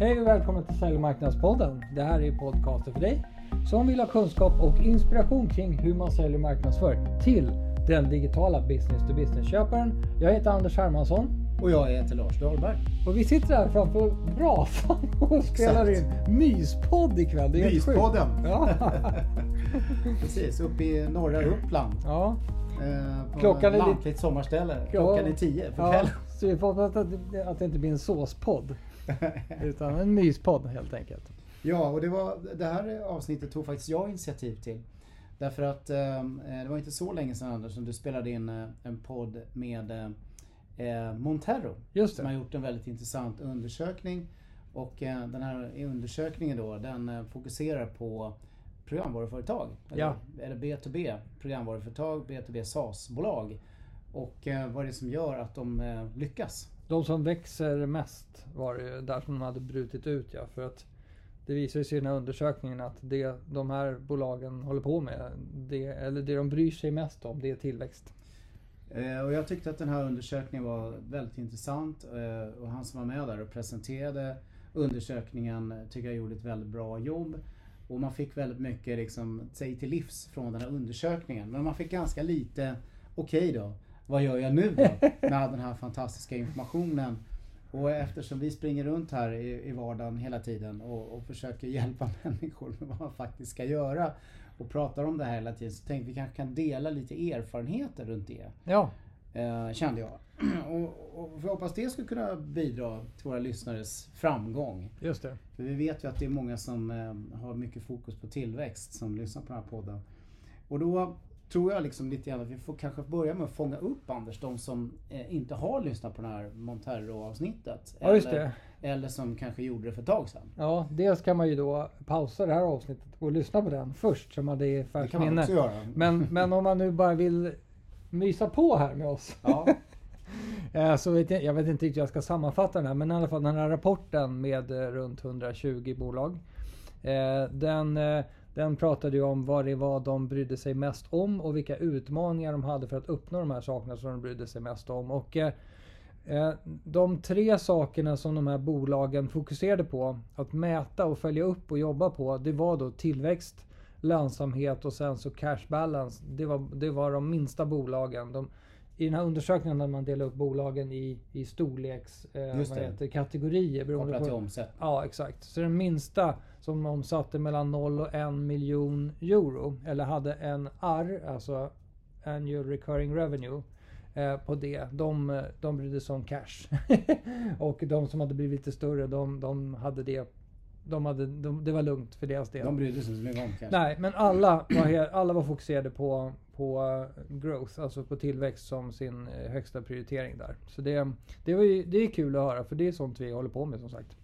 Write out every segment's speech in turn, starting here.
Hej och välkommen till Sälj och marknadspodden. Det här är podcasten för dig som vill ha kunskap och inspiration kring hur man säljer och marknadsför till den digitala business to business-köparen. Jag heter Anders Hermansson Och jag heter Lars Dahlberg. och vi sitter här framför brasan och spelar Exakt. in myspodd ikväll. Det är. Myspodden. Ja. Precis, uppe i norra Uppland. ja. Eh, på Klockan är lite- sommarställe. Klockan är tio på ja. kvällen. Så vi får hoppas att, att det inte blir en såspodd. Utan en myspodd helt enkelt. Ja, och det, var, det här avsnittet tog faktiskt jag initiativ till. Därför att eh, det var inte så länge sedan Anders som du spelade in eh, en podd med eh, Montero. Just Som har det. gjort en väldigt intressant undersökning. Och eh, den här undersökningen då, den eh, fokuserar på programvaruföretag. Eller, Ja. eller B2B, programvaruföretag, B2B SaaS-bolag. Och eh, vad är det som gör att de eh, lyckas? De som växer mest var det ju där som de hade brutit ut ja. För att det visar sig i den här undersökningen att det de här bolagen håller på med, det, eller det de bryr sig mest om, det är tillväxt. Eh, Och jag tyckte att den här undersökningen var väldigt intressant. eh, Och han som var med där och presenterade undersökningen tycker jag gjorde ett väldigt bra jobb. Och man fick väldigt mycket liksom, sig till livs från den här undersökningen. Men man fick ganska lite, okej då, vad gör jag nu då med den här fantastiska informationen? Och eftersom vi springer runt här i, i vardagen hela tiden och, och försöker hjälpa människor med vad man faktiskt ska göra och pratar om det här hela tiden så tänkte vi kanske kan dela lite erfarenheter runt det. Ja, Eh, kände jag. Och, och jag hoppas det skulle kunna bidra till våra lyssnares framgång. just det. För vi vet ju att det är många som eh, har mycket fokus på tillväxt som lyssnar på den här podden. Och då tror jag liksom lite grann att vi får kanske börja med att fånga upp Anders, de som eh, inte har lyssnat på det här Montero-avsnittet. Ja, just eller, det. eller som kanske gjorde det för ett tag sedan. Ja, dels kan man ju då pausa det här avsnittet och lyssna på den först så man det är färskt minne. Men, men om man nu bara vill mysa på här med oss. Ja, Eh, Så vet jag, jag vet inte riktigt hur jag ska sammanfatta den här, men i alla fall den här rapporten med eh, runt 120 bolag. eh, Den, den pratade ju om vad det var de brydde sig mest om och vilka utmaningar de hade för att uppnå de här sakerna som de brydde sig mest om. Och eh, eh, de tre sakerna som de här bolagen fokuserade på att mäta och följa upp och jobba på, det var då tillväxt, lönsamhet och sen så cash balance. Det var, det var de minsta bolagen. De, i den här undersökningen när man delar upp bolagen i, i storleks eh, vad heter, kategorier. beroende kopplat till omsättning. Ja, exakt. Så den minsta som omsatte mellan 0 och 1 miljon euro, eller hade en AR, alltså Annual Recurring Revenue, eh, på det. De, de brydde sig om cash. och de som hade blivit lite större, de, de hade det. De hade, de, det var lugnt för deras del. De brydde sig inte så mycket om kanske. Nej, men alla var, alla var fokuserade på, på growth, alltså på tillväxt som sin eh, högsta prioritering där. Så det, det, var ju, det är kul att höra, för det är sånt vi håller på med som sagt.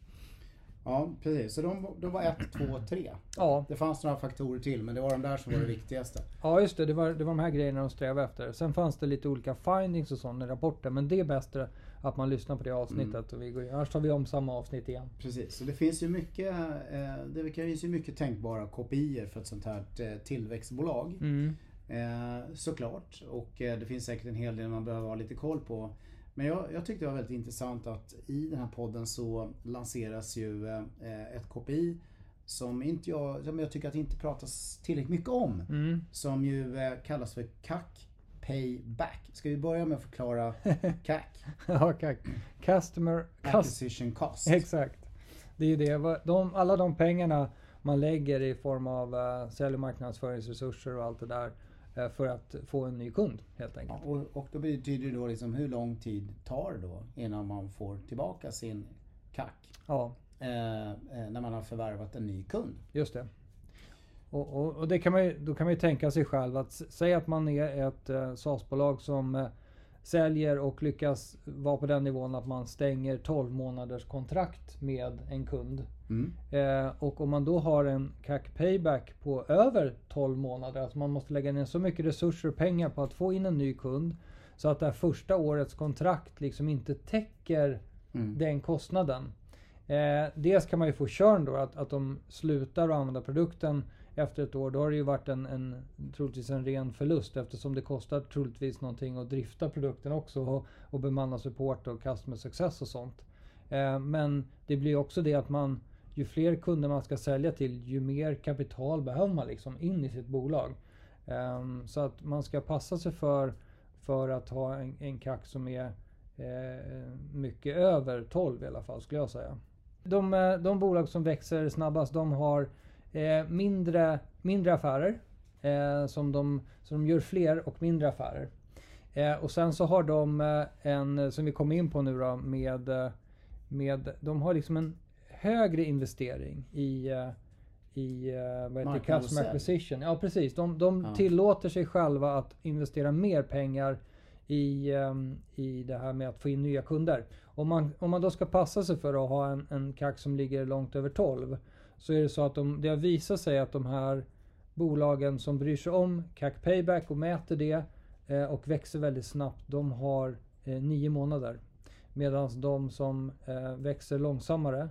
Ja, precis. Så de, de var ett, två, tre. Ja, Det fanns några faktorer till men det var de där som var det viktigaste. Ja just det, det var, det var de här grejerna de strävade efter. Sen fanns det lite olika findings och sånt i rapporten. Men det är bättre att man lyssnar på det avsnittet. Och vi går, annars tar vi om samma avsnitt igen. Precis, så det finns ju mycket, eh, det finns ju mycket tänkbara kopior för ett sånt här eh, tillväxtbolag. Mm. Eh, såklart. Och eh, det finns säkert en hel del man behöver ha lite koll på. Men jag, jag tyckte det var väldigt intressant att i den här podden så lanseras ju eh, ett KPI som, inte jag, som jag tycker att det inte pratas tillräckligt mycket om. Mm. Som ju eh, kallas för CAC Payback. Ska vi börja med att förklara CAC? Ja, kack. Customer... Cust Acquisition Cost. exakt. Det är det. Vad- De, alla de pengarna man lägger i form av uh, sälj och marknadsföringsresurser och allt det där. Eh, för att få en ny kund helt Ja, enkelt. och, och då betyder det då liksom hur lång tid tar det då innan man får tillbaka sin CAC? Ja, Eh, eh, när man har förvärvat en ny kund. just det. Och, och, och det kan man ju, då kan man ju tänka sig själv att s- säg att man är ett uh, SaaS-bolag som eh, säljer och lyckas vara på den nivån att man stänger 12 månaders kontrakt med en kund. Mm. Eh, och om man då har en CAC payback på över 12 månader, alltså man måste lägga ner så mycket resurser och pengar på att få in en ny kund. Så att det här första årets kontrakt liksom inte täcker Mm. den kostnaden. Eh, dels kan man ju få körn då, att, att de slutar att använda produkten efter ett år. Då har det ju varit en, en troligtvis en ren förlust eftersom det kostar troligtvis någonting att drifta produkten också och, och bemanna support och customer success och sånt. Eh, men det blir också det att man, ju fler kunder man ska sälja till, ju mer kapital behöver man liksom in i sitt bolag. Eh, så att man ska passa sig för, för att ha en, en kack som är eh, mycket över 12 i alla fall, skulle jag säga. De, eh, de bolag som växer snabbast, de har eh, mindre, mindre affärer. Eh, som, de, som de gör fler och mindre affärer. Eh, och sen så har de eh, en, som vi kommer in på nu då, med, med de har liksom en högre investering i i vad heter customer acquisition. Ja precis. De, de ja. tillåter sig själva att investera mer pengar i, i det här med att få in nya kunder. Om man, om man då ska passa sig för att ha en, en CAC som ligger långt över 12 så är det så att de, det har visat sig att de här bolagen som bryr sig om CAC Payback och mäter det eh, och växer väldigt snabbt, de har eh, nio månader. Medan de som eh, växer långsammare,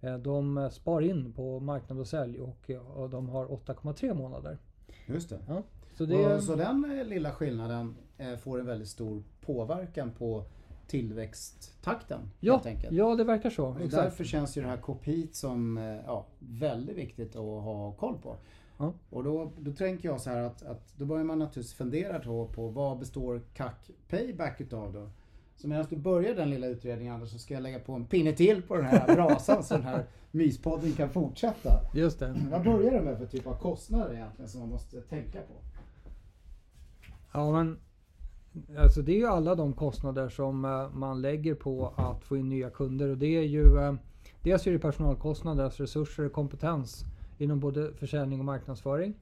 eh, de spar in på marknad och sälj och, och de har 8,3 månader. Just det. Ja, så, det och, så den eh, lilla skillnaden eh, får en väldigt stor påverkan på tillväxttakten. Ja, helt enkelt. ja det verkar så. Och därför känns ju det här KPI som ja, väldigt viktigt att ha koll på. Ja. Och då, då tänker jag så här att, att då börjar man naturligtvis fundera på, på vad består CAC Payback utav då? Så medan du börjar den lilla utredningen Anders så ska jag lägga på en pinne till på den här brasan så den här myspodden kan fortsätta. Just det. Vad börjar du med för typ av kostnader egentligen som man måste tänka på? Ja men Alltså det är ju alla de kostnader som uh, man lägger på att få in nya kunder och det är ju uh, Dels är det personalkostnader, alltså resurser och kompetens inom både försäljning och marknadsföring.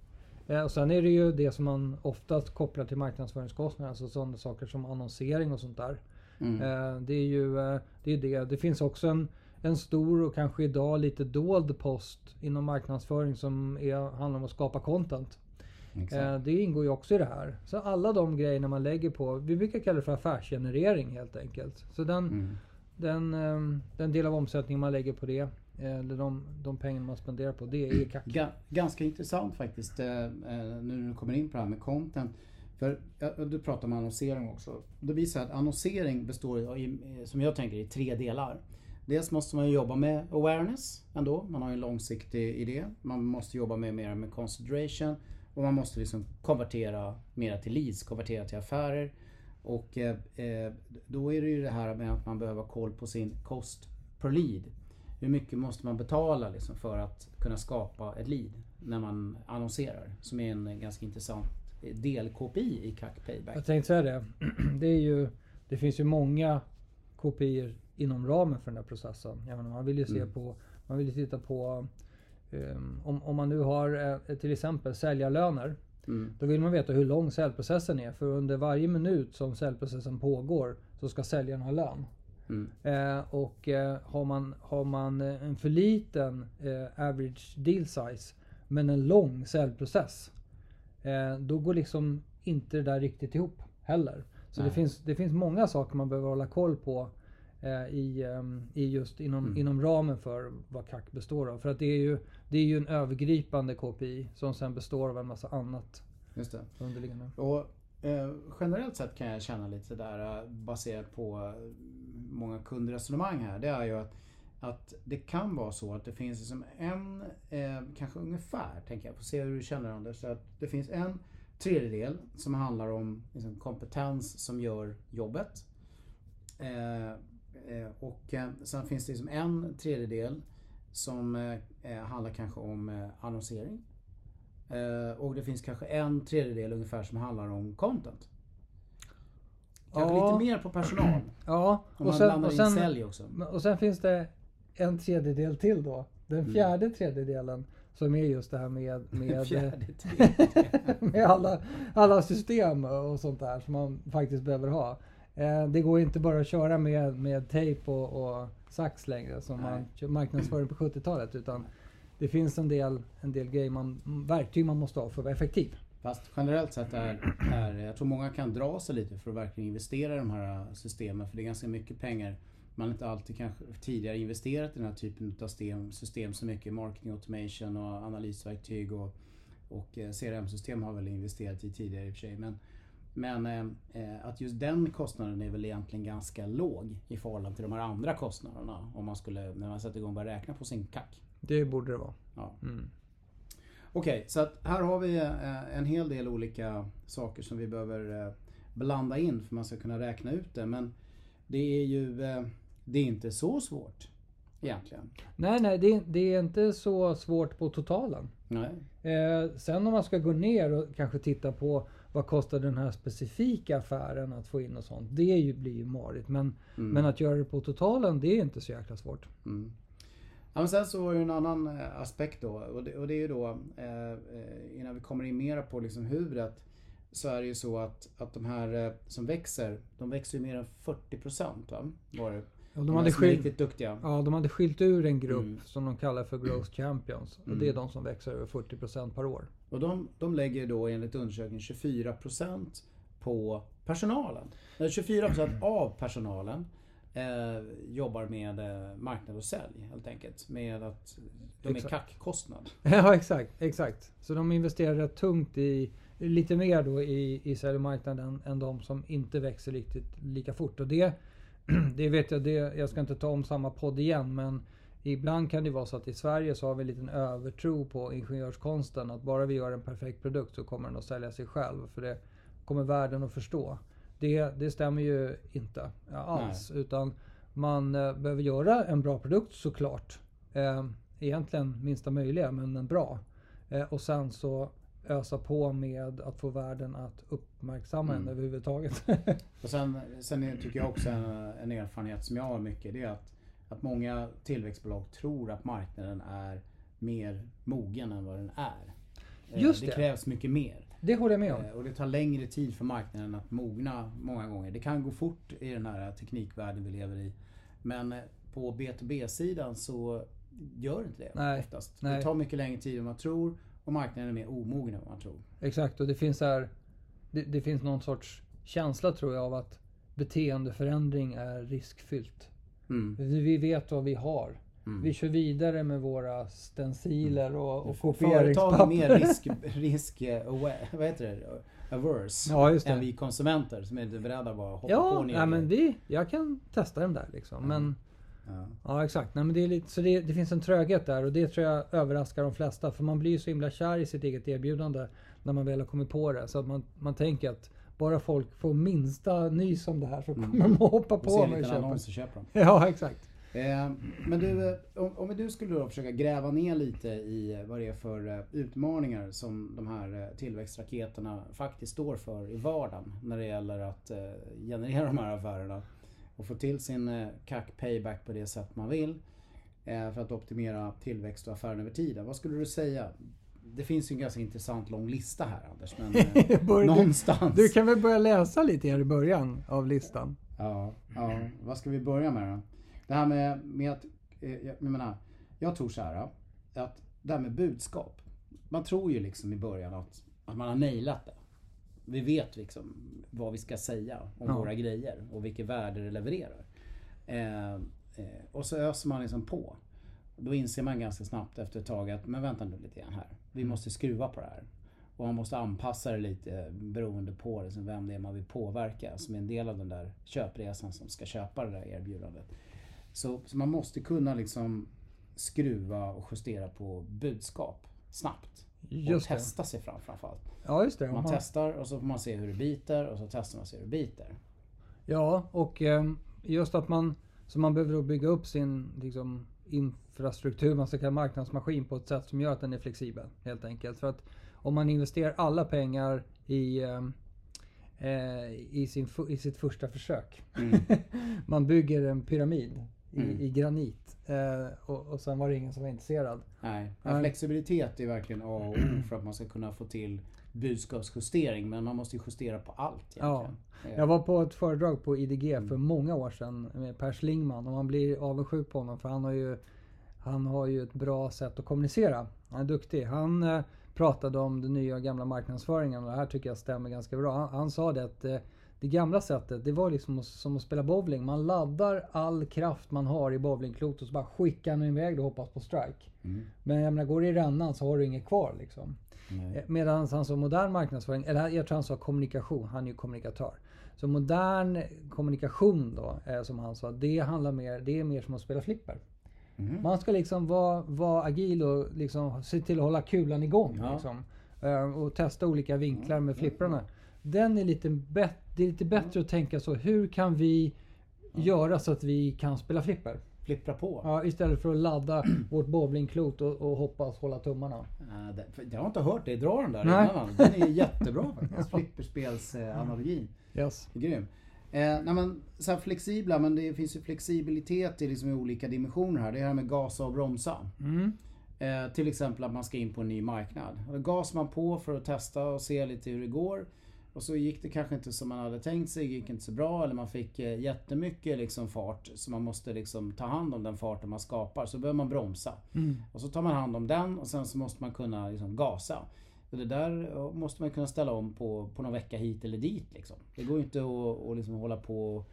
Eh, och sen är det ju det som man oftast kopplar till marknadsföringskostnader, alltså sådana saker som annonsering och sånt där. Mm. Eh, det är ju eh, det, är det. Det finns också en, en stor och kanske idag lite dold post inom marknadsföring som är, handlar om att skapa content. Exakt. Det ingår ju också i det här. Så alla de grejerna man lägger på, vi brukar kalla det för affärsgenerering helt enkelt. Så den, mm. den, den del av omsättningen man lägger på det eller de, de pengar man spenderar på, det är CAC. Ganska intressant faktiskt, eh, eh, nu när du kommer in på det här med content. För du pratar om annonsering också. Det visar att annonsering består, i, som jag tänker, i tre delar. Dels måste man jobba med awareness ändå. Man har en långsiktig idé. Man måste jobba med mer med consideration. Och man måste liksom konvertera mera till leads, konvertera till affärer. Och eh, eh då är det ju det här med att man behöver ha koll på sin kost per lead hur mycket måste man betala liksom för att kunna skapa ett lead när man annonserar? Som är en ganska intressant del KPI i CAC Payback. Jag tänkte säga det. Det, är ju, det finns ju många KPI inom ramen för den här processen. Jag menar, man vill ju se mm. på, man vill titta på om, om man nu har eh, till exempel säljarlöner. Mm. Då vill man veta hur lång säljprocessen är. För under varje minut som säljprocessen pågår så ska säljaren ha lön. Mm. Eh, och eh, har, man, har man eh, en för liten eh, average deal size men en lång säljprocess. Eh, då går liksom inte det där riktigt ihop heller. Så det finns, det finns många saker man behöver hålla koll på i, ehm, i just inom, mm. inom ramen för vad CAC består av. För att det är ju, det är ju en övergripande KPI som sen består av en massa annat. Just det. Underliggande. Och Eh, generellt sett kan jag känna lite där eh, baserat på många kundresonemang här. Det är ju att, att det kan vara så att det finns liksom en, eh, kanske ungefär, tänker jag, får se hur du känner Anders. Så att det finns en tredjedel som handlar om liksom, kompetens som gör jobbet. Eh, eh, och eh, sen finns det liksom en tredjedel som handlar kanske om annonsering. Eh, och det finns kanske en tredjedel ungefär som handlar om content. Kanske ja. lite mer på personal. Ja. Om och man sen, blandar och sen, in sälj också. Och sen finns det en tredjedel till då. Den mm. fjärde mm. tredjedelen som är just det här med, med, med alla, alla system och sånt där som man faktiskt behöver ha. Eh, det går inte bara att köra med, med tejp och, och sax längre som Nej. man marknadsförde på 70-talet utan det finns en del, en del grejer man, verktyg man måste ha för att vara effektiv. Fast generellt sett är, är, jag tror många kan dra sig lite för att verkligen investera i de här systemen. För det är ganska mycket pengar. Man har inte alltid kanske tidigare investerat i den här typen av system, system så mycket. Marketing automation och analysverktyg och, och eh, CRM-system har väl investerat i tidigare i och för sig. Men Men eh, att just den kostnaden är väl egentligen ganska låg i förhållande till de här andra kostnaderna. Om man skulle, när man sätter igång och börjar räkna på sin kack. Det borde det vara. Ja. Mm. Okej, så att här har vi eh, en hel del olika saker som vi behöver eh, blanda in för man ska kunna räkna ut det. Men det är ju eh, det är inte så svårt egentligen. Nej, nej, det, det är inte så svårt på totalen. Nej. Sen om man ska gå ner och kanske titta på vad kostar den här specifika affären att få in och sånt. Det ju, blir ju marigt. Men, Mm. men att göra det på totalen, det är inte så jäkla svårt. Mm. Ja, men sen så var det en annan eh, aspekt då och det, och det är ju då eh, eh, innan vi kommer in mera på liksom huvudet så är det ju så att, att de här eh, som växer, de växer ju mer än 40 procent. Va? Var det. Ja, de, De hade skilt, riktigt duktiga. ja, de hade skilt ur en grupp Mm. som de kallar för Growth Champions. Och det är de som växer över 40% per år. Och de, de lägger då enligt undersökningen 24 procent på personalen. Nej, 24 procent av personalen eh, jobbar med eh, marknad och sälj helt enkelt. Med att de är Exakt. kackkostnad. Ja, exakt. exakt. Så de investerar rätt tungt i, lite mer då i, i säljmarknaden än de som inte växer riktigt lika fort. Och det, det vet jag, det, jag ska inte ta om samma podd igen, men ibland kan det vara så att i Sverige så har vi en liten övertro på ingenjörskonsten. Att bara vi gör en perfekt produkt så kommer den att sälja sig själv. För det kommer världen att förstå. Det, det stämmer ju inte ja, alls. Utan man eh, behöver göra en bra produkt såklart. Eh, egentligen minsta möjliga, men en bra. Eh, och sen så ösa på med att få världen att uppmärksamma Mm. den överhuvudtaget. Och sen, sen tycker jag också en, en erfarenhet som jag har mycket. Det är att, att många tillväxtbolag tror att marknaden är mer mogen än vad den är. Eh, Just det det. krävs mycket mer. det håller jag med om. Eh, Och det tar längre tid för marknaden att mogna många gånger. Det kan gå fort i den här teknikvärlden vi lever i. Men eh, på B2B-sidan så gör det inte det Nej, oftast. nej. Det tar mycket längre tid än man tror och marknaden är mer omogen än vad man tror. Exakt, och det finns här, det, det finns någon sorts känsla tror jag av att beteendeförändring är riskfyllt. Mm. Vi vet vad vi har. Mm. Vi kör vidare med våra stenciler och, och Företag är kopieringspapper. mer risk, risk eh, aware, vad heter det? averse Ja, just än det. vi konsumenter som är inte beredda att bara hoppa på Ja, ner. nej, men vi, jag kan testa den där liksom. Men, Ja. ja, exakt. Nej, men det, är lite, så det, det finns en tröghet där och det tror jag överraskar de flesta. För man blir så himla kär i sitt eget erbjudande när man väl har kommit på det. Så att man, man tänker att bara folk får minsta nys om det här så kommer de att hoppa på mig och köpa. annons och köper dem. Ja, exakt. Eh, Men du, eh, om, om du skulle då försöka gräva ner lite i eh, vad det är för eh, utmaningar som de här tillväxtraketerna faktiskt står för i vardagen när det gäller att eh, generera de här affärerna och få till sin eh, CAC payback på det sätt man vill för att optimera tillväxt och affären över tiden. Vad skulle du säga? Det finns ju en ganska intressant lång lista här Anders, men eh, Bör- du, någonstans. du kan väl börja läsa lite här i början av listan. Ja, ja, vad ska vi börja med då? Det här med, med att, eh, jag, jag menar, jag tror så här att det här med budskap. Man tror ju liksom i början att, att man har nailat det. Vi vet liksom vad vi ska säga om Ja. våra grejer och vilket värde det levererar. Eh, eh, och så öser man liksom på. Då inser man ganska snabbt efter ett tag att, men vänta nu lite grann här. Vi måste skruva på det här. Och man måste anpassa det lite beroende på liksom vem det är man vill påverka som är en del av den där köpresan som ska köpa det där erbjudandet. Så, så man måste kunna liksom skruva och justera på budskap snabbt. och Just det. testa sig fram framförallt. Ja, just det. Man Aha. testar och så får man se hur det biter och så testar man se hur det biter. Ja, och ehm, just att man, så man behöver bygga upp sin liksom, infrastruktur, man ska kalla marknadsmaskin på ett sätt som gör att den är flexibel. Helt enkelt. För att om man investerar alla pengar i, ehm, eh, i, sin, i sitt första försök. man bygger en pyramid i, Mm. i granit. Eh, och, och sen var det ingen som var intresserad. Nej, Nej. flexibilitet är verkligen A och O för att man ska kunna få till budskapsjustering. Men man måste ju justera på allt egentligen. Eh, Jag var på ett föredrag på IDG för många år sedan med Per Schlingman och man blir avundsjuk på honom för han har ju, han har ju ett bra sätt att kommunicera. Han är duktig. Han eh, pratade om den nya och gamla marknadsföringen och det här tycker jag stämmer ganska bra. Han, han sa det att eh, det gamla sättet det var liksom som att spela bowling. Man laddar all kraft man har i bowlingklotet och så bara skickar den iväg och hoppas på strike. Mm. Men jag menar, går det i rännan så har du inget kvar liksom. Nej. Medan han sa modern marknadsföring, eller jag tror han sa kommunikation, han är ju kommunikatör. Så modern kommunikation då, eh, som han sa, det handlar mer, det är mer som att spela flipper. Mhm. Man ska liksom vara, vara agil och liksom se till att hålla kulan igång. Ja. Liksom. Eh, Och testa olika vinklar med flipprarna. Den är lite, det är lite bättre att tänka så, hur kan vi göra så att vi kan spela flipper? Flippra på. Ja, istället för att ladda vårt bowlingklot och, och hoppas hålla tummarna. Ja, det- Jag har inte hört dig dra den där Nej. innan. Den är jättebra faktiskt. Flipperspelsanalogin. Yes. Grym. Eh, nej men, så här flexibla, men det finns ju flexibilitet i, liksom, i olika dimensioner här. Det här med gasa och bromsa. Mm. Eh, till exempel att man ska in på en ny marknad. Då gasar man på för att testa och se lite hur det går. Och så gick det kanske inte som man hade tänkt sig, gick inte så bra eller man fick eh, jättemycket liksom fart. Så man måste liksom ta hand om den farten man skapar. Så behöver man bromsa. Mm. Och så tar man hand om den och sen så måste man kunna liksom gasa. Och det där måste man kunna ställa om på, på någon vecka hit eller dit. Liksom. Det går ju inte att, att liksom hålla på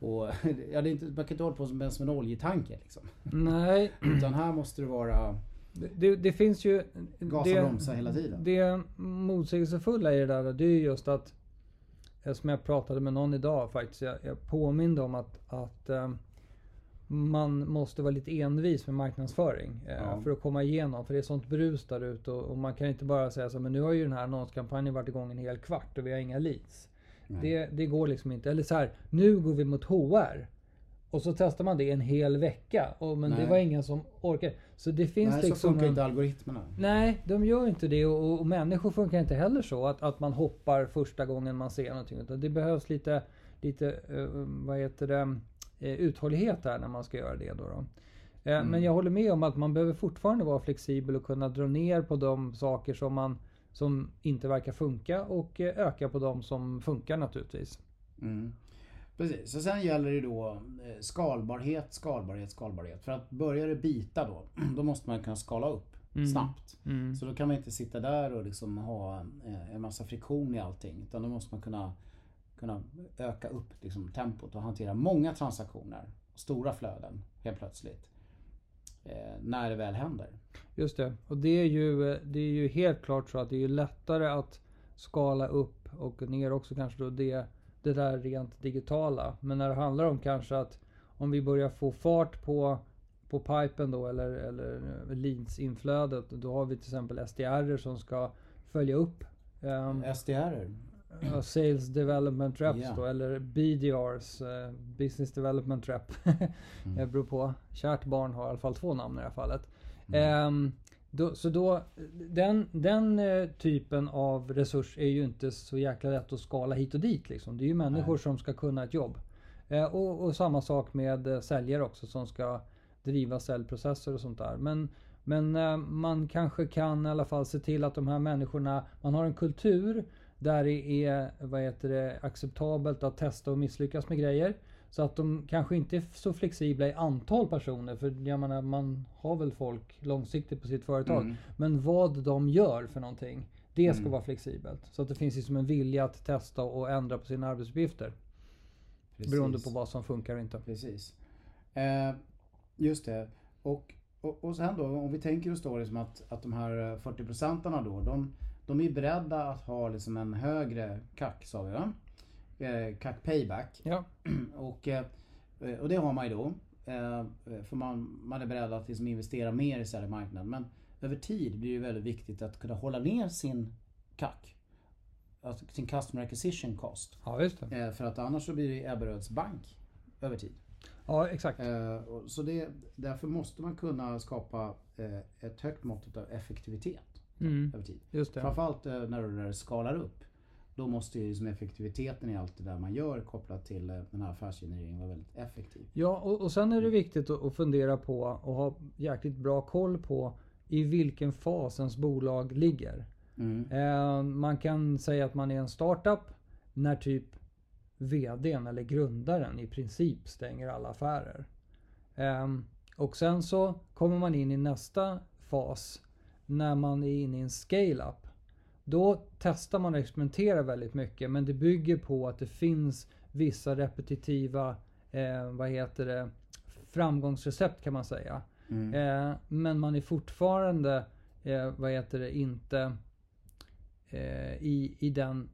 och... ja, det är inte, man kan inte hålla på som, som en oljetanker. Liksom. Nej, Utan här måste det vara det, det, finns ju... gasa och bromsa hela tiden. Det motsägelsefulla i det där det är just att som jag pratade med någon idag faktiskt. Jag, jag påminde om att, att eh, man måste vara lite envis med marknadsföring eh, Ja. för att komma igenom. För det är sånt brus där ute och, och man kan inte bara säga så men nu har ju den här annonskampanjen varit igång en hel kvart och vi har inga leads. Det, det går liksom inte. Eller så här, nu går vi mot HR. Och så testar man det en hel vecka. Och, men det Nej. var ingen som orkar. Så det finns Nej, så liksom... funkar en- inte algoritmerna. Nej, de gör inte det och, och människor funkar inte heller så att, att man hoppar första gången man ser någonting. Utan det behövs lite, lite eh, vad heter det, eh, uthållighet där när man ska göra det. Då då. Eh, Mm. Men jag håller med om att man behöver fortfarande vara flexibel och kunna dra ner på de saker som, man, som inte verkar funka och öka på de som funkar naturligtvis. Mm. Precis, så sen gäller det då eh, skalbarhet, skalbarhet, skalbarhet. För att börja det bita då, då måste man kunna skala upp Mm. snabbt. Mm. Så då kan man inte sitta där och liksom ha eh, en massa friktion i allting. Utan då måste man kunna, kunna öka upp liksom tempot och hantera många transaktioner. Stora flöden helt plötsligt. Eh, när det väl händer. Just det. Och det är, ju, det är ju helt klart så att det är lättare att skala upp och ner också kanske då det, det där rent digitala. Men när det handlar om kanske att om vi börjar få fart på, på pipen då eller, eller eh, leads-inflödet. Då har vi till exempel SDR som ska följa upp um, SDR. Ja, Sales Development Reps Ja. då, eller BDRs, eh, Business Development Rep. Mm. Det beror på. Kärt barn har i alla fall två namn i det här fallet. Mm. Ehm, då, så då, den, den eh, typen av resurs är ju inte så jäkla lätt att skala hit och dit. Liksom. Det är ju människor Nej. som ska kunna ett jobb. Eh, och, och samma sak med eh, säljare också som ska driva säljprocesser och sånt där. Men, men man kanske kan i alla fall se till att de här människorna, man har en kultur där det är vad heter det, acceptabelt att testa och misslyckas med grejer. Så att de kanske inte är så flexibla i antal personer. För jag menar, man har väl folk långsiktigt på sitt företag. Mm. Men vad de gör för någonting. Det ska Mm. vara flexibelt. Så att det finns liksom en vilja att testa och ändra på sina arbetsuppgifter. Beroende Precis. på vad som funkar och inte. Precis. Eh, just det. Och, och, och sen då, om vi tänker oss då liksom att, att de här eh, 40 procentarna då, de, de är beredda att ha liksom en högre CAC, sa vi va? Eh, CAC payback. Ja. Och, eh, och det har man ju då. Eh, för man, man är beredd att liksom investera mer i säljmarknaden. Men över tid blir det väldigt viktigt att kunna hålla ner sin CAC. Alltså sin Customer Acquisition Cost. ja, just det. För att annars så blir det Ebberöds bank över tid. Ja, exakt. Så det, därför måste man kunna skapa ett högt mått av effektivitet Mm, över tid. just det. Framförallt när du skalar upp. Då måste ju liksom effektiviteten i allt det där man gör kopplat till eh, den här affärsgenereringen vara väldigt effektiv. Ja, och, och sen är det viktigt att, att fundera på och ha jäkligt bra koll på i vilken fas ens bolag ligger. Mm. Eh, man kan säga att man är en startup när typ VDn eller grundaren i princip stänger alla affärer. Ehm, och sen så kommer man in i nästa fas när man är inne i en scale-up. Då testar man och experimenterar väldigt mycket men det bygger på att det finns vissa repetitiva eh, vad heter det, framgångsrecept kan man säga. Mm. Eh, men man är fortfarande, eh, vad heter det, inte eh, i, i den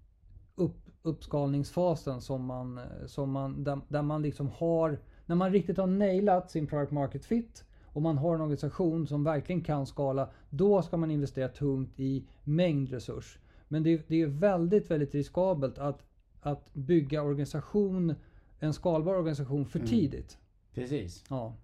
upp, uppskalningsfasen som man, som man, där, där man liksom har, när man riktigt har nailat sin product market fit och man har en organisation som verkligen kan skala, då ska man investera tungt i mängdresurs. Men det, det är väldigt, väldigt riskabelt att, att bygga organisation, en skalbar organisation för Mm. tidigt. Precis. Ja.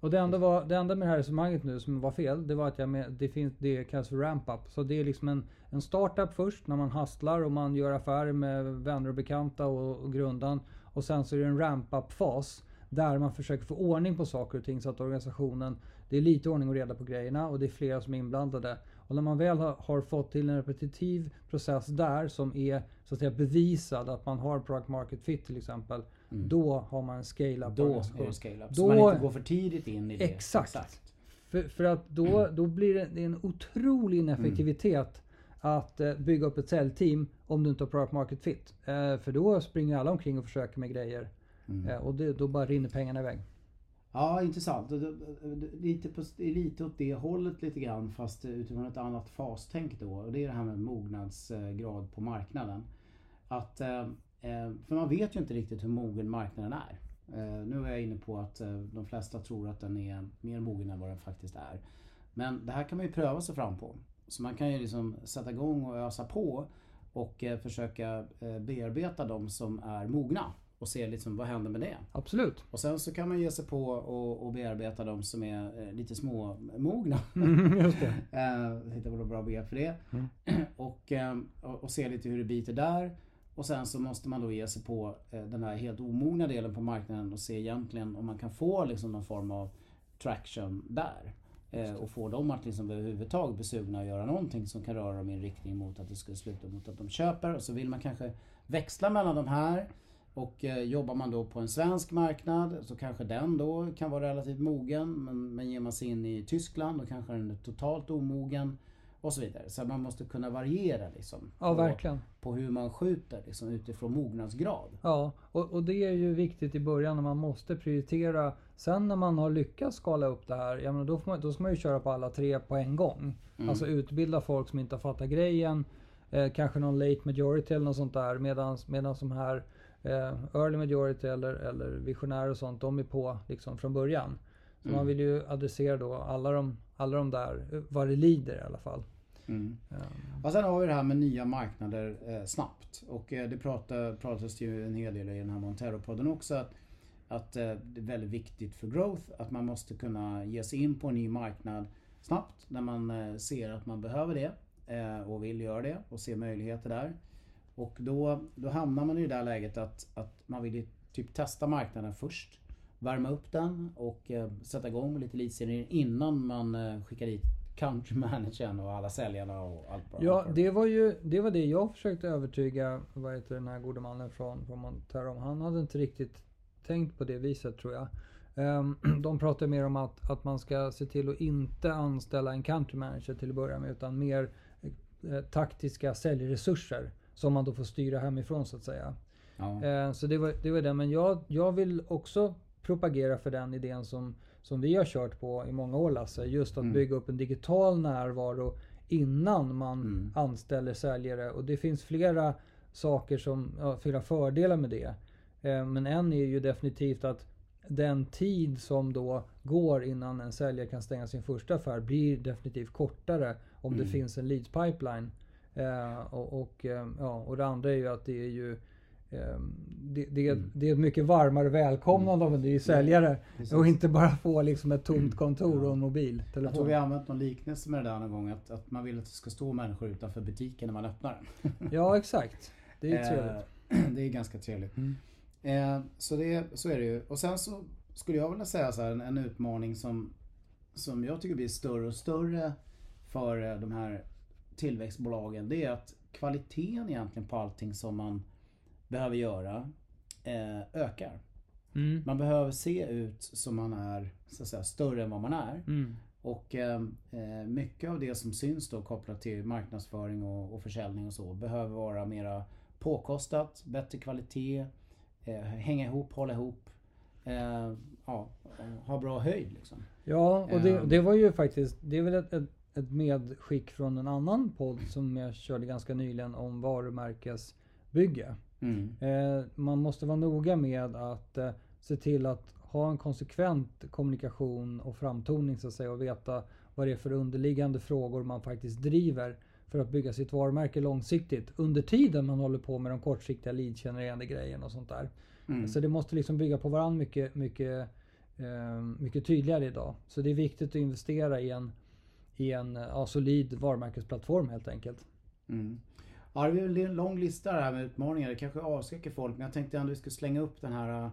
Och det enda, var, det enda med det här resonemanget nu som var fel, det var att jag med, det, finns, det kallas för ramp-up. Så det är liksom en, en startup först när man hastlar och man gör affärer med vänner och bekanta och, och grundan. Och sen så är det en ramp-up-fas där man försöker få ordning på saker och ting så att organisationen, det är lite ordning och reda på grejerna och det är flera som är inblandade. Och när man väl har, fått till en repetitiv process där som är så att säga bevisad att man har product market fit till exempel. Mm. Då har man en scale-up Då är det scale-up. Då- Så man inte går för tidigt in i det. Exakt. För, för att då, då blir det, det är en otrolig ineffektivitet att eh, bygga upp ett säljteam om du inte har product market fit. Eh, för då springer alla omkring och försöker med grejer. Mm. Eh, och det, då bara rinner pengarna iväg. Ja, intressant. Lite, på, lite åt det hållet lite grann fast utifrån ett annat fastänk då. Och det är det här med mognadsgrad på marknaden. Att, eh, eh, för man vet ju inte riktigt hur mogen marknaden är. Nu är jag inne på att de flesta tror att den är mer mogen än vad den faktiskt är. Men det här kan man ju pröva sig fram på. Så man kan ju liksom sätta igång och ösa på och försöka bearbeta de som är mogna och se liksom vad händer med det. Absolut. Och sen så kan man ge sig på och, och bearbeta de som är eh, lite småmogna. Just det. eh, hitta på något bra begrepp för det. Mm. och, eh, och, och se lite hur det biter där. Och sen så måste man då ge sig på den här helt omogna delen på marknaden och se egentligen om man kan få liksom någon form av traction där. Och få dem att liksom överhuvudtaget bli sugna och göra någonting som kan röra dem i en riktning mot att det skulle sluta mot att de köper. Och så vill man kanske växla mellan de här. Och eh, jobbar man då på en svensk marknad så kanske den då kan vara relativt mogen. Men, men ger man sig in i Tyskland då kanske den är totalt omogen. Och så vidare. Så man måste kunna variera liksom. Ja, på, på hur man skjuter liksom, utifrån mognadsgrad. Ja, och, och det är ju viktigt i början när man måste prioritera. Sen när man har lyckats skala upp det här, ja, men då, får man, då ska man ju köra på alla tre på en gång. Mm. Alltså utbilda folk som inte har fattat grejen. Eh, kanske någon late majority eller något sånt där. Medans de här eh, early majority eller, eller visionärer och sånt, de är på liksom från början. Så Mm. man vill ju adressera då alla de, alla de där, vad det lider i alla fall. Mm. Eh, Och sen har vi det här med nya marknader eh, snabbt. Och eh, det pratar, pratas ju en hel del i den här Montero-podden också. Att, att eh, det är väldigt viktigt för growth att man måste kunna ge sig in på en ny marknad snabbt när man eh, ser att man behöver det eh, och vill göra det och ser möjligheter där. Och då, då hamnar man i det där läget att, att man vill ju typ testa marknaden först. Värma upp den och eh, sätta igång med lite leadserier innan man eh, skickar dit country managern och alla säljarna och allt vad Ja, det var ju det, var det jag försökte övertyga vad heter den här gode mannen från, från Montero om. Han hade inte riktigt tänkt på det viset tror jag. Ehm, de pratar mer om att, att man ska se till att inte anställa en country manager till att börja med utan mer eh, taktiska säljresurser som man då får styra hemifrån så att säga. Ja. Eh, Så det var det. Var det. Men jag, jag vill också propagera för den idén som, som vi har kört på i många år Lasse. Just att Mm. bygga upp en digital närvaro innan man Mm. anställer säljare. Och det finns flera saker som, ja, flera fördelar med det. Eh, Men en är ju definitivt att den tid som då går innan en säljare kan stänga sin första affär blir definitivt kortare om det Mm. finns en leads pipeline. Eh, och, och, eh, ja, och det andra är ju att det är ju eh, det, det, är, Mm. det är ett mycket varmare välkomnande av en ny säljare. Precis. Och inte bara få liksom ett tomt kontor och en Jag tror mobiltelefon. vi har använt någon liknelse med det där någon gång. Att, att man vill att det ska stå människor utanför butiken när man öppnar den. Ja exakt. Det är ju trevligt. Eh, det är ganska trevligt. Mm. Eh, så, det, så är det ju. Och sen så skulle jag vilja säga så här, en, en utmaning som, som jag tycker blir större och större för eh, de här tillväxtbolagen. Det är att kvaliteten egentligen på allting som man behöver göra eh, ökar. Mm. Man behöver se ut som man är så att säga, större än vad man är. Mm. Och eh, eh, mycket av det som syns då kopplat till marknadsföring och, och försäljning och så behöver vara mera påkostat, bättre kvalitet, eh, hänga ihop, hålla ihop. Eh, ja, ha bra höjd liksom. Ja, och det, Ehm. det var ju faktiskt, det är väl ett, ett, ett medskick från en annan podd som jag körde ganska nyligen om varumärkesbygge. Mm. Eh, man måste vara noga med att eh, se till att ha en konsekvent kommunikation och framtoning så att säga och veta vad det är för underliggande frågor man faktiskt driver för att bygga sitt varumärke långsiktigt under tiden man håller på med de kortsiktiga lead-genererande grejerna och sånt där. Mm. Så det måste liksom bygga på varandra mycket, mycket, eh, mycket tydligare idag. Så det är viktigt att investera i en, i en ja, solid varumärkesplattform helt enkelt. Mm. Ja, det är en lång lista här med utmaningar. Det kanske avskräcker folk. Men jag tänkte ändå att vi skulle slänga upp den här,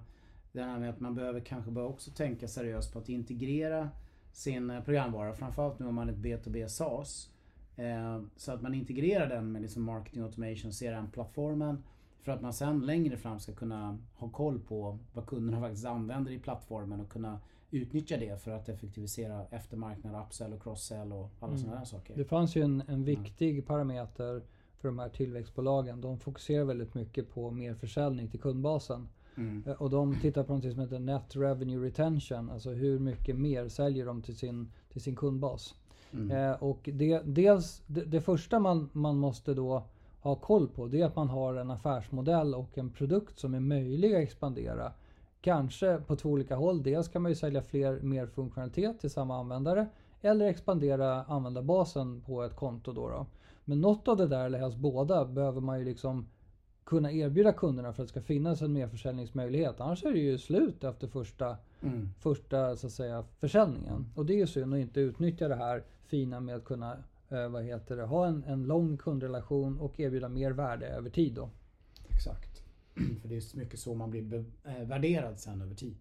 den här med att man behöver kanske börja också tänka seriöst på att integrera sin eh, programvara. Framförallt nu om man är ett B2B SaaS. Eh, så att man integrerar den med liksom marketing automation, CRM-plattformen. För att man sen längre fram ska kunna ha koll på vad kunderna faktiskt använder i plattformen och kunna utnyttja det för att effektivisera eftermarknad, upsell och crosssell och alla Mm. sådana saker. Det fanns ju en, en viktig parameter för de här tillväxtbolagen. De fokuserar väldigt mycket på mer försäljning till kundbasen. Mm. Eh, Och de tittar på något som heter Net Revenue Retention. Alltså hur mycket mer säljer de till sin, till sin kundbas. Mm. Eh, och det, dels, det, det första man, man måste då ha koll på det är att man har en affärsmodell och en produkt som är möjlig att expandera. Kanske på två olika håll. Dels kan man ju sälja fler, mer funktionalitet till samma användare. Eller expandera användarbasen på ett konto då. då. Men något av det där, eller helst båda, behöver man ju liksom kunna erbjuda kunderna för att det ska finnas en merförsäljningsmöjlighet. Annars är det ju slut efter första Mm. första så att säga, försäljningen. Och det är ju synd att inte utnyttja det här fina med att kunna eh, vad heter det, ha en, en lång kundrelation och erbjuda mer värde över tid. Då. Exakt. För det är så mycket så man blir eh, värderad sen över tid.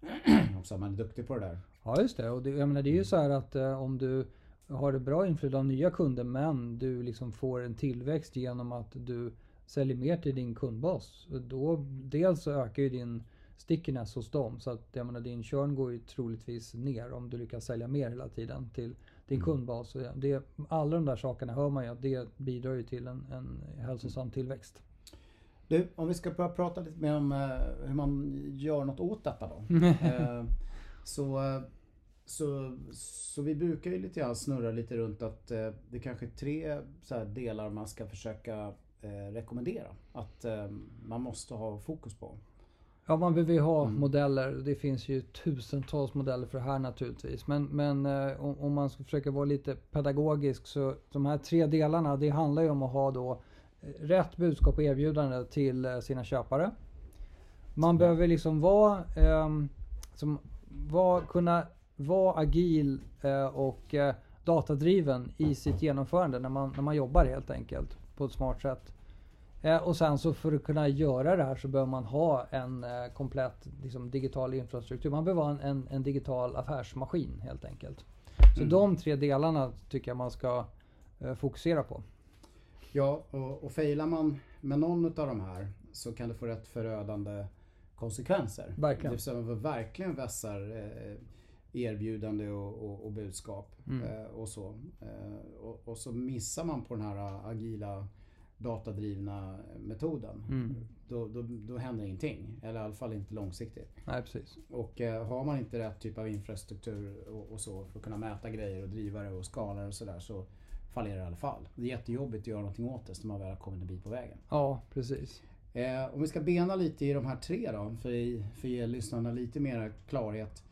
Också att man är duktig på det där. Ja just det. Och det, jag menar, det är ju så här att eh, om du har ett bra inflöde av nya kunder men du liksom får en tillväxt genom att du säljer mer till din kundbas. Då, dels så ökar ju din stickiness hos dem. Så att jag menar, din churn går ju troligtvis ner om du lyckas sälja mer hela tiden till din Mm. kundbas. Det, alla de där sakerna hör man ju att det bidrar ju till en, en hälsosam tillväxt. Du, om vi ska börja prata lite mer om eh, hur man gör något åt detta då. Eh, så, eh, så, så vi brukar ju lite grann snurra lite runt att eh, det kanske är tre så delar man ska försöka eh, rekommendera. Att eh, man måste ha fokus på. Ja, man behöver ju ha Mm. modeller. Det finns ju tusentals modeller för det här naturligtvis. Men, men om, om man ska försöka vara lite pedagogisk så de här tre delarna, det handlar ju om att ha då rätt budskap och erbjudande till eh, sina köpare. Man behöver liksom vara, ehm, som, vara kunna vara agil eh, och eh, datadriven i sitt genomförande när man, när man jobbar helt enkelt på ett smart sätt. Eh, och sen så för att kunna göra det här så behöver man ha en eh, komplett liksom, digital infrastruktur. Man behöver ha en, en, en digital affärsmaskin helt enkelt. Så Mm. de tre delarna tycker jag man ska eh, fokusera på. Ja, och, och failar man med någon av de här så kan det få rätt förödande konsekvenser. Verkligen. Det vill verkligen vässar eh, erbjudande och, och, och budskap Mm. eh, och så. Eh, och, och så missar man på den här agila datadrivna metoden. Mm. Då, då, då händer ingenting. Eller i alla fall inte långsiktigt. Nej, precis. Och eh, har man inte rätt typ av infrastruktur och, och så för att kunna mäta grejer och driva det och skala det och sådär så fallerar i alla fall. Det är jättejobbigt att göra någonting åt det när man väl har kommit en bit på vägen. Ja, precis. Eh, om vi ska bena lite i de här tre då, för, i- för att ge lyssnarna lite mer klarhet.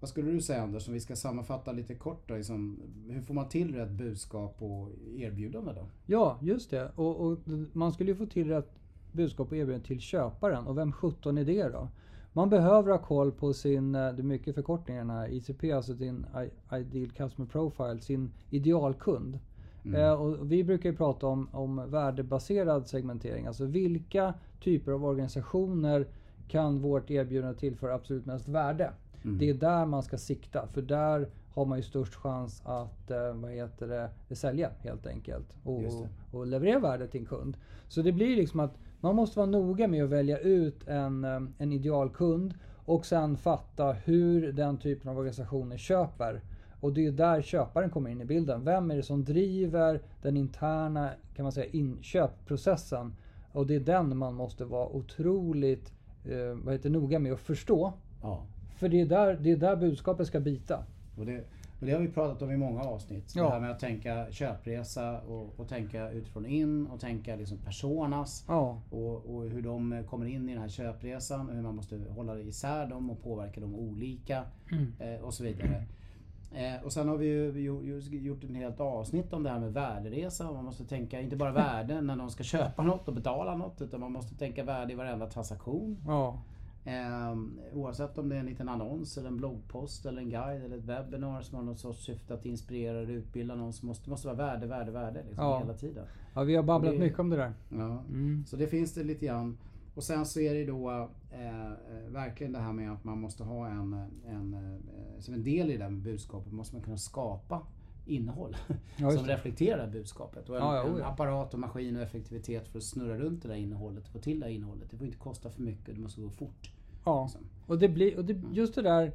Vad skulle du säga Anders, om vi ska sammanfatta lite kort då, liksom, hur får man till rätt budskap och erbjudande då? Ja, just det. Och, och man skulle ju få till rätt budskap och erbjudande till köparen. Och vem 17 är det då? Man behöver ha koll på sin, eh, det är mycket förkortningar den här ICP, alltså din Ideal Customer Profile, sin idealkund. Mm. Eh, och vi brukar ju prata om, om värdebaserad segmentering. Alltså vilka typer av organisationer kan vårt erbjudande tillföra absolut mest värde? Mm. Det är där man ska sikta för där har man ju störst chans att eh, vad heter det, sälja helt enkelt. Och, och leverera värde till en kund. Så det blir liksom att man måste vara noga med att välja ut en, eh, en idealkund och sen fatta hur den typen av organisationer köper. Och det är där köparen kommer in i bilden. Vem är det som driver den interna kan man säga, inköpprocessen? Och det är den man måste vara otroligt eh, vad heter, noga med att förstå. Ja. För det är där, det är där budskapet ska bita. Och det, Och det har vi pratat om i många avsnitt. Ja. Det här med att tänka köpresa och, och tänka utifrån in och tänka liksom personas. Ja, Och, och hur de kommer in i den här köpresan, hur man måste hålla isär dem och påverka dem olika Mm. eh, och så vidare. Eh, och sen har vi ju gjort en helt avsnitt om det här med värderesa. Man måste tänka inte bara värde när någon ska köpa något och betala något utan man måste tänka värde i varenda transaktion. ja, Eh, oavsett om det är en liten annons eller en bloggpost eller en guide eller ett webbinar som har något sorts syfte att inspirera eller utbilda någon så måste det måste vara värde, värde, värde liksom Ja. hela tiden. ja, vi har babblat Det- mycket om det där. Ja. Mm. Så det finns det lite grann. Och sen så är det då eh, eh, verkligen det här med att man måste ha en, en eh, som en del i det här med budskapet måste man kunna skapa innehåll Ja, som reflekterar budskapet. Och en, Ja, ja, en apparat och maskin och effektivitet för att snurra runt det där innehållet, få till det här innehållet. Det får inte kosta för mycket, det måste gå fort. Ja, liksom. och, det blir, och det, just det där.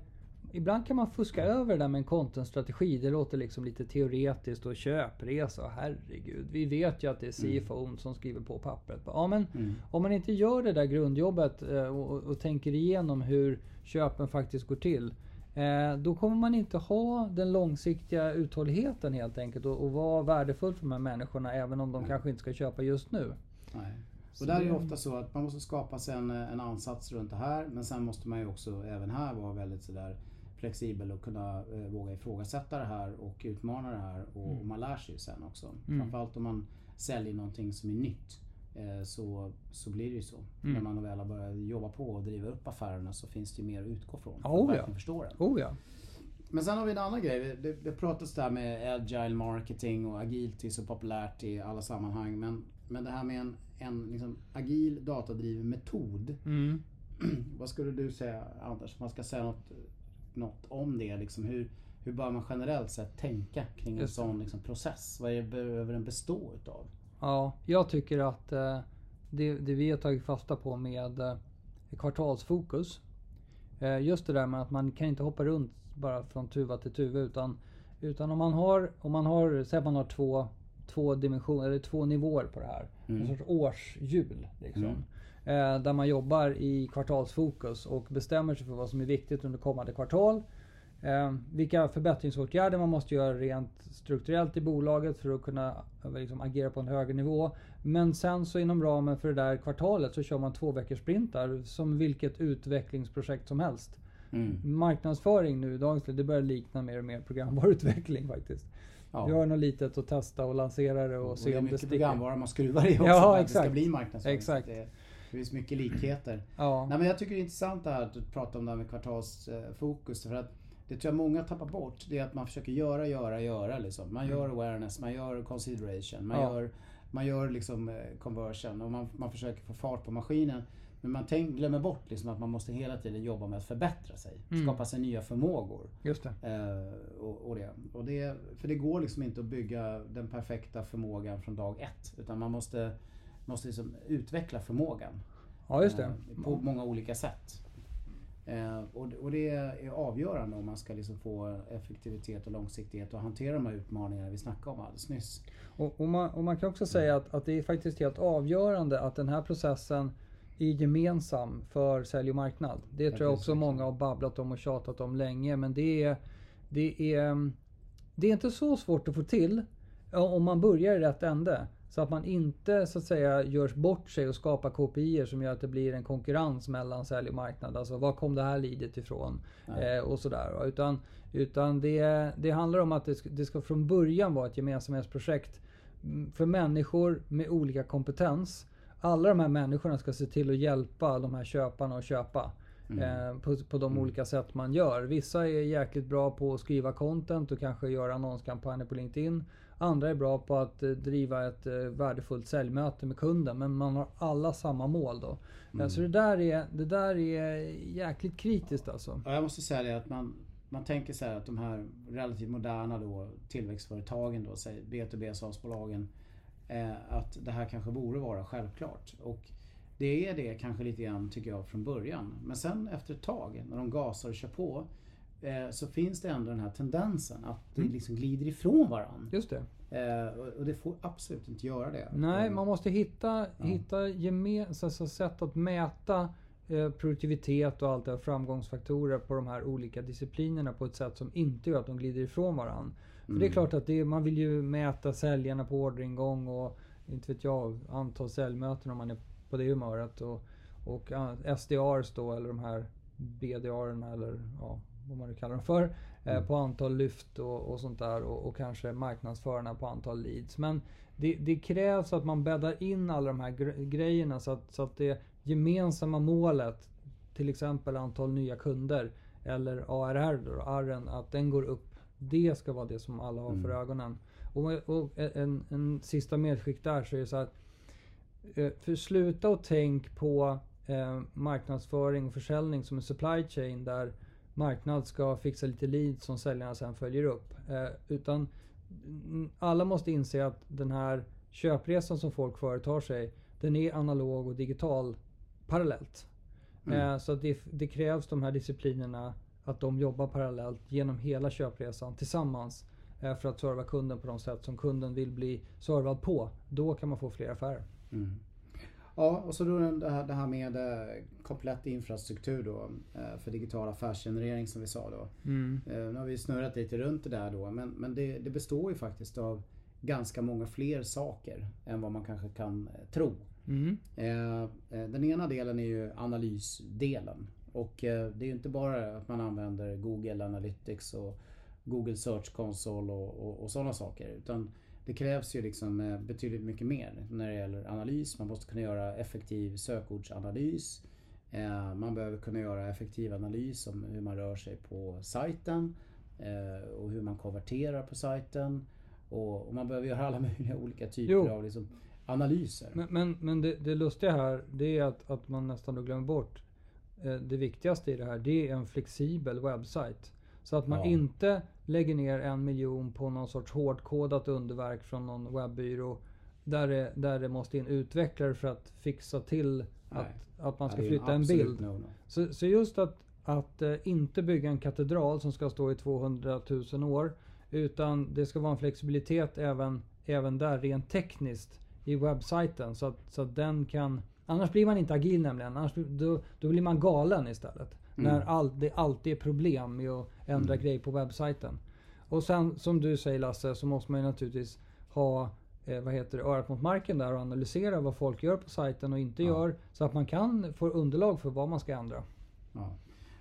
Ibland kan man fuska över det där med en contentstrategi. Det låter liksom lite teoretiskt och köpresa. Herregud, vi vet ju att det är CFO som skriver på pappret. Ja, men Mm. om man inte gör det där grundjobbet eh, och, och, och tänker igenom hur köpen faktiskt går till. Eh, då kommer man inte ha den långsiktiga uthålligheten helt enkelt och, och vara värdefull för de här människorna även om de kanske inte ska köpa just nu. Nej. Och där är det- ofta så att man måste skapa sig en, en ansats runt det här. Men sen måste man ju också även här vara väldigt sådär flexibel och kunna eh, våga ifrågasätta det här och utmana det här. Och, och man lär sig ju sen också. Mm. Framförallt om man säljer någonting som är nytt. Eh, så, så blir det ju så. Mm. När man väl har börjat jobba på och driva upp affärerna så finns det ju mer att utgå från. Oh ja. förstå den. Oh ja. Men sen har vi en annan grej. Det, det pratas där med agile marketing och agilt är så populärt i alla sammanhang. Men, men det här med en, en liksom agil datadriven metod. Mm. Vad skulle du säga Anders? Man ska säga något, något om det. Liksom, hur, hur bör man generellt sett tänka kring en Just sån liksom, process? Vad är det, behöver den bestå utav? Ja, jag tycker att eh, det, det vi har tagit fasta på med eh, kvartalsfokus. Eh, just det där med att man kan inte hoppa runt bara från tuva till tuva utan, utan om man har, om man har, säg att man har två, två dimensioner eller två nivåer på det här. Mm. En sorts årshjul. Liksom. Mm. Eh, där man jobbar i kvartalsfokus och bestämmer sig för vad som är viktigt under kommande kvartal. Eh, vilka förbättringsåtgärder man måste göra rent strukturellt i bolaget för att kunna eh, liksom, agera på en högre nivå. Men sen så inom ramen för det där kvartalet så kör man två veckors sprintar som vilket utvecklingsprojekt som helst. Mm. Marknadsföring nu dagens det börjar likna mer och mer programvaruutveckling faktiskt. Ja. Vi har något litet att testa och lansera det och, Och se det är om det mycket sticker. programvara man skruvar i också Ja, för att det ska bli marknadsföring. Exakt. Det, det finns mycket likheter. Ja. Nej, men jag tycker det är intressant det här att du pratar om det här med kvartalsfokus. För att det tror jag många tappar bort. Det är att man försöker göra, göra, göra. Liksom. Man gör awareness, man gör consideration, man Ja. gör, man gör liksom eh, conversion och man, man försöker få fart på maskinen. Men man tänk, glömmer bort liksom att man måste hela tiden jobba med att förbättra sig. Mm. Skapa sig nya förmågor. Just det. Eh, och, och det. Och det. För det går liksom inte att bygga den perfekta förmågan från dag ett. Utan man måste, måste liksom utveckla förmågan. Ja, just det. Eh, På många olika sätt. Eh, och, och det är avgörande om man ska liksom få effektivitet och långsiktighet och hantera de här utmaningarna vi snackade om alldeles nyss. Och, och, man, och man kan också säga att, att det är faktiskt helt avgörande att den här processen är gemensam för sälj och marknad. Det Ja, tror jag också många har babblat om och tjatat om länge. Men det är, det är, det är inte så svårt att få till ja, om man börjar i rätt ände. Så att man inte så att säga görs bort sig och skapar KPI som gör att det blir en konkurrens mellan sälj och marknad. Alltså var kom det här leadet ifrån? Eh, och sådär. Utan, utan det, det handlar om att det ska, det ska från början vara ett gemensamhetsprojekt mm, för människor med olika kompetens. Alla de här människorna ska se till att hjälpa de här köparna att köpa. Eh, på, på de olika sätt man gör. Vissa är jäkligt bra på att skriva content och kanske göra annonskampanjer på LinkedIn. Andra är bra på att eh, driva ett eh, värdefullt säljmöte med kunden. Men man har alla samma mål då. Eh, så det där, är, det där är jäkligt kritiskt alltså. Ja, jag måste säga det att man, man tänker så här att de här relativt moderna då, tillväxtföretagen, då, säg B2B SaaS-bolagen, eh, att det här kanske borde vara självklart. Och det är det kanske lite grann tycker jag från början. Men sen efter ett tag, när de gasar och kör på, så finns det ändå den här tendensen att det Mm. liksom glider ifrån varandra. Just det. Eh, och- det får absolut inte göra det. Nej, Eh, man måste hitta, hitta gemensamma sätt att mäta eh, produktivitet och allt det här, framgångsfaktorer på de här olika disciplinerna på ett sätt som inte gör att de glider ifrån varandra. För det är klart att det, man vill ju mäta säljarna på orderingång och inte vet jag, antal säljmöten om man är på det humöret. Och, och SDRs då, eller de här BDR eller ja, vad man nu kallar dem för. Eh, Mm. på antal lyft och, och sånt där och, och kanske marknadsförarna på antal leads. Men det, det krävs att man bäddar in alla de här gre- grejerna så att, så att det gemensamma målet, till exempel antal nya kunder eller ARR, då, ARN, att den går upp. Det ska vara det som alla har för Mm. ögonen. Och, och en, en sista medskick där så är det så att eh, för sluta och tänk på eh, marknadsföring och försäljning som en supply chain där marknad ska fixa lite leads som säljarna sen följer upp. Eh, utan mm, alla måste inse att den här köpresan som folk företar sig, den är analog och digital parallellt. Mm. Eh, så det, det krävs de här disciplinerna, att de jobbar parallellt genom hela köpresan tillsammans eh, för att serva kunden på de sätt som kunden vill bli servad på. Då kan man få fler affärer. Mm. Ja, och så då det här, det här med eh, komplett infrastruktur då eh, för digital affärsgenerering som vi sa då. Eh, Nu har vi snurrat lite runt det där då men, men det, det består ju faktiskt av ganska många fler saker än vad man kanske kan tro. Mm. Den ena delen är ju analysdelen. Och det är ju inte bara att man använder Google Analytics och Google Search Console och, och, och sådana saker. Utan det krävs ju liksom eh, betydligt mycket mer när det gäller analys. Man måste kunna göra effektiv sökordsanalys. Eh, Man behöver kunna göra effektiv analys om hur man rör sig på sajten eh, och hur man konverterar på sajten. Och man behöver göra alla möjliga olika typer Jo. av liksom analyser. Men, men, men det, det lustiga här, det är att, att man nästan glömmer bort det viktigaste i det här. Det är en flexibel webbsajt. Så att man Ja. inte lägger ner en miljon på någon sorts hårdkodat underverk från någon webbyrå. Där det, där det måste in utvecklare för att fixa till att, Nej. att man ska flytta en bild. no-no. Så, så just att, att eh, inte bygga en katedral som ska stå i 200 000 år. Utan det ska vara en flexibilitet även, även där rent tekniskt i webbsajten. Så att, så att den kan... Annars blir man inte agil nämligen. Annars, då, då blir man galen istället. Mm. När all, det alltid är problem med att ändra Mm. grejer på webbsajten. Och sen som du säger Lasse så måste man ju naturligtvis ha eh, vad heter det, örat mot marken där och analysera vad folk gör på sajten och inte Ja. gör. Så att man kan få underlag för vad man ska ändra. Ja.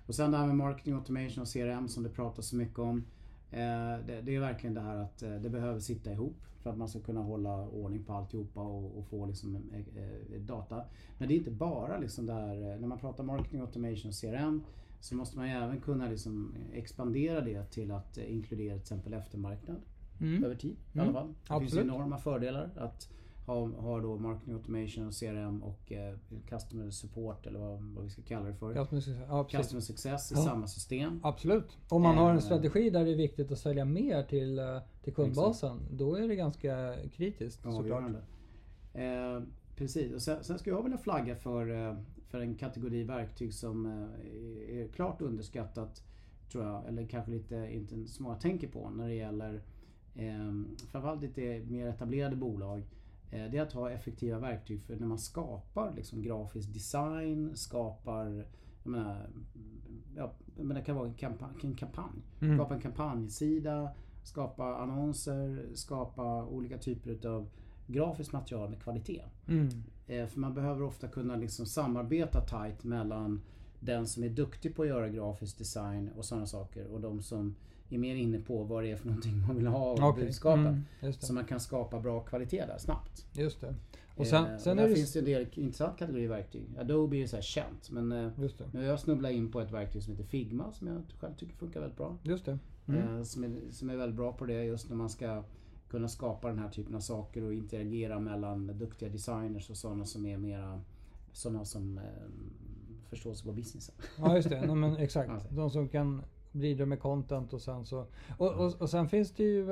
Och sen det här med marketing automation och CRM som det pratas så mycket om. Eh, det, det är verkligen det här att eh, det behöver sitta ihop för att man ska kunna hålla ordning på alltihopa och, och få liksom, eh, eh, data. Men det är inte bara liksom det här, eh, när man pratar marketing automation och CRM så måste man ju även kunna liksom expandera det till att eh, inkludera till exempel eftermarknad Mm. över tid i Mm. alla fall. Det finns Absolut. ju enorma fördelar att ha, ha då marketing automation och CRM och eh, customer support eller vad, vad vi ska kalla det för. Ja, säga. Ja. Customer success i Ja. samma system. Absolut. Om man har en Eh. strategi där det är viktigt att sälja mer till, eh, till kundbasen, då är det ganska kritiskt såklart. Avgörande. Eh, precis, och sen, sen skulle jag vilja flagga för, eh, för en kategori verktyg som eh, är klart underskattat, tror jag, eller kanske lite inte så många tänker på när det gäller eh, framförallt lite mer etablerade bolag. Eh, det är att ha effektiva verktyg för när man skapar liksom, grafisk design, skapar jag menar, ja, men det kan vara en kampanj. En kampanj. Mm. Skapa en kampanjsida, skapa annonser, skapa olika typer utav grafiskt material med kvalitet. Mm. Eh, för man behöver ofta kunna liksom samarbeta tight mellan den som är duktig på att göra grafisk design och sådana saker och de som är mer inne på vad det är för någonting man vill ha och Okej. budskapet. Mm, Så man kan skapa bra kvalitet där snabbt. just det. Och sen, Eh, sen och är där det... finns det en del intressant kategori verktyg. Adobe är ju så här känt men eh, nu har jag snubblat in på ett verktyg som heter Figma som jag själv tycker funkar väldigt bra. Just det. Mm. Eh, som, är, som är väldigt bra på det just när man ska kunna skapa den här typen av saker och interagera mellan duktiga designers och sådana som är mera sådana som eh, förstår sig på businessen. Ja just det, Nej, men exakt. De som kan bidra med content och sen så... Och, och, och sen finns det ju...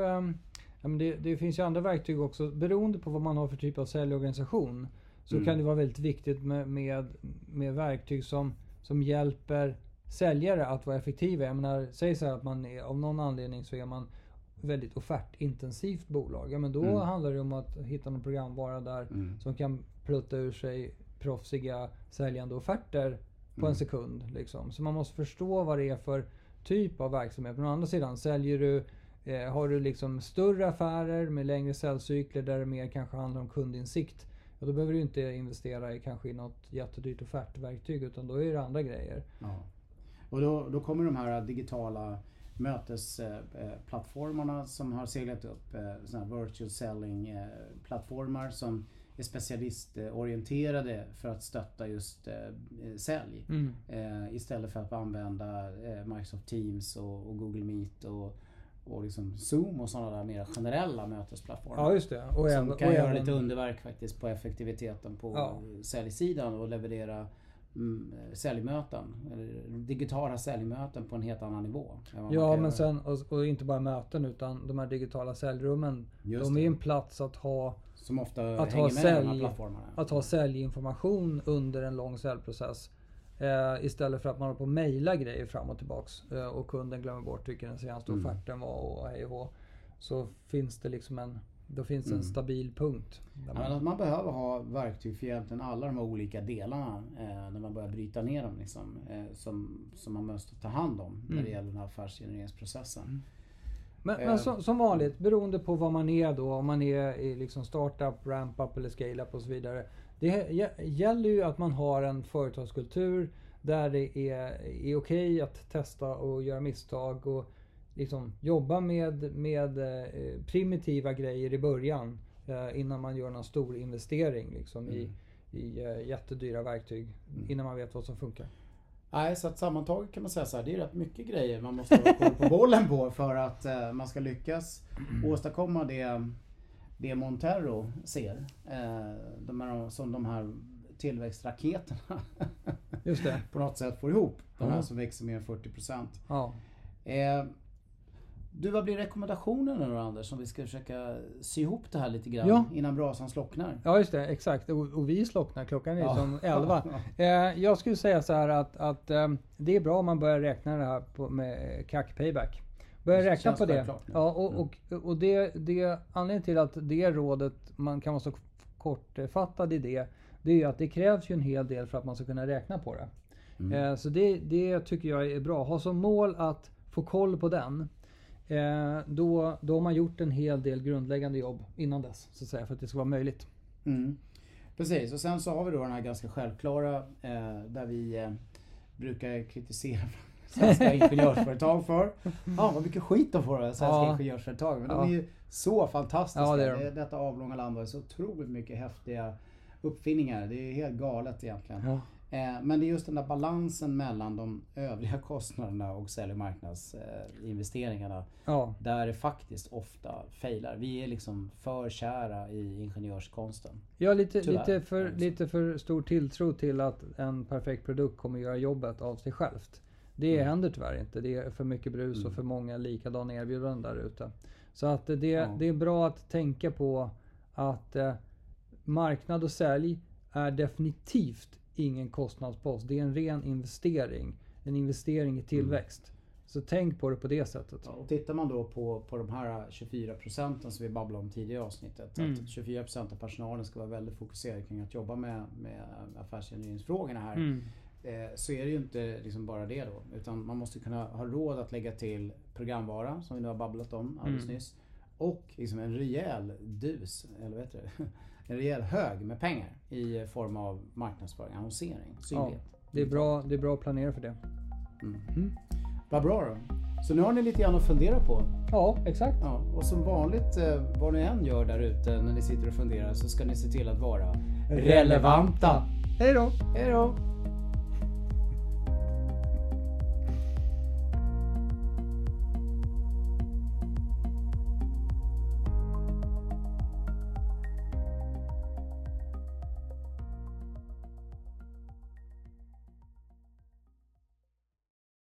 men det, det finns ju andra verktyg också. Beroende på vad man har för typ av säljorganisation. Så Mm. kan det vara väldigt viktigt med, med, med verktyg som, som hjälper säljare att vara effektiva. Jag menar, säg så här att man är, av någon anledning så är man väldigt offertintensivt bolag. Ja men då Mm. handlar det om att hitta någon programvara där Mm. som kan plutta ur sig proffsiga säljande offerter på en sekund. Liksom. Så man måste förstå vad det är för typ av verksamhet. Men å andra sidan, säljer du eh, har du liksom större affärer med längre säljcykler där det mer kanske handlar om kundinsikt. Ja, då behöver du inte investera i kanske i något jättedyrt offertverktyg utan då är det andra grejer. Ja. Och då, då kommer de här digitala mötesplattformarna som har seglat upp. eh, Såna här virtual selling eh, plattformar som är specialistorienterade för att stötta just eh, sälj. Mm. Istället för att använda Microsoft Teams och, Google Meet och, och liksom Zoom och sådana där mer generella mötesplattformar. Ja, just det. Och som även- kan och göra även- lite underverk faktiskt på effektiviteten på Ja. säljsidan och leverera säljmöten, eller digitala säljmöten på en helt annan nivå. Ja, men sen, och, och inte bara möten utan de här digitala säljrummen. Just de är en plats att ha, Som ofta att ha, sälj, plattformarna. att ha säljinformation under en lång säljprocess. Eh, istället för att man håller på och mejla grejer fram och tillbaks. Eh, och kunden glömmer bort vilken den senaste Mm. offerten var och hej och. Så finns det liksom en, då finns det en Mm. stabil punkt. Där Ja, man, men man behöver ha verktyg för egentligen alla de här olika delarna eh, när man börjar bryta ner dem. Liksom, eh, som, som man måste ta hand om när Mm. det gäller den här affärsgenereringsprocessen. Men, Eh. men som, som vanligt, beroende på vad man är då, om man är i liksom startup, ramp-up eller scale-up och så vidare. Det gä- gäller ju att man har en företagskultur där det är, är okej att testa och göra misstag och liksom jobba med, med eh, primitiva grejer i början eh, innan man gör någon stor investering liksom, i, Mm. i eh, jättedyra verktyg. Mm. Innan man vet vad som funkar. Nej, så att sammantaget kan man säga så här, det är rätt mycket grejer man måste ha koll på bollen på för att man ska lyckas åstadkomma det, det Montero ser. De här, som de här tillväxtraketerna Just det. på något sätt får ihop. De här Ja. som växer mer än 40%. Ja. Eh, du, vad blir rekommendationen nu då Anders? Om vi ska försöka sy ihop det här lite grann Ja. innan brasan slocknar. Ja just det, exakt. Och, och vi slocknar, klockan är Ja. som 11. Eh, jag skulle säga så här att, att eh, det är bra om man börjar räkna det här på, med CAC payback. Börja räkna på det. Ja, och, och, och det, det, anledningen till att det rådet, man kan vara så kortfattad i det, det är ju att det krävs ju en hel del för att man ska kunna räkna på det. Mm. Eh, så det, det tycker jag är bra. Ha som mål att få koll på den. Eh, då, då har man gjort en hel del grundläggande jobb innan dess, så att säga, för att det ska vara möjligt. Mm. Precis, och sen så har vi då den här ganska självklara eh, där vi eh, brukar kritisera svenska ingenjörsföretag för. Ja, vad mycket skit de får av svenska Ja. ingenjörsföretag. Men Ja. de är ju så fantastiska. Ja, det är de. Det- Detta avlånga land har så otroligt mycket häftiga uppfinningar. Det är helt galet egentligen. Ja. Eh, men det är just den där balansen mellan de övriga kostnaderna och sälj och marknadsinvesteringarna. Ja. Där det faktiskt ofta failar. Vi är liksom för kära i ingenjörskonsten. Ja, lite, Tyvärr. lite, för, Alltså. lite för stor tilltro till att en perfekt produkt kommer göra jobbet av sig självt. Det Mm. händer tyvärr inte. Det är för mycket brus Mm. och för många likadana erbjudanden där ute. Så att det, Ja. det är bra att tänka på att eh, marknad och sälj är definitivt ingen kostnadspost. Det är en ren investering. En investering i tillväxt. Så tänk på det på det sättet. Ja, och tittar man då på, på de här 24 procenten som vi babblade om tidigare i avsnittet. Mm. Att 24 procent av personalen ska vara väldigt fokuserad kring att jobba med, med affärsgenereringsfrågorna här. Mm. Eh, så är det ju inte liksom bara det då. Utan man måste kunna ha råd att lägga till programvara som vi nu har babblat om alldeles Mm. nyss. Och liksom en rejäl dus, eller vad heter det? En rejäl hög med pengar i form av marknadsföring, annonsering, synlighet. Det är, bra, det är bra att planera för det. Mm. Mm. Vad bra då. Så nu har ni lite grann att fundera på. Ja, exakt. Ja, och som vanligt, eh, vad ni än gör där ute när ni sitter och funderar så ska ni se till att vara relevanta. Hej då! Hej då!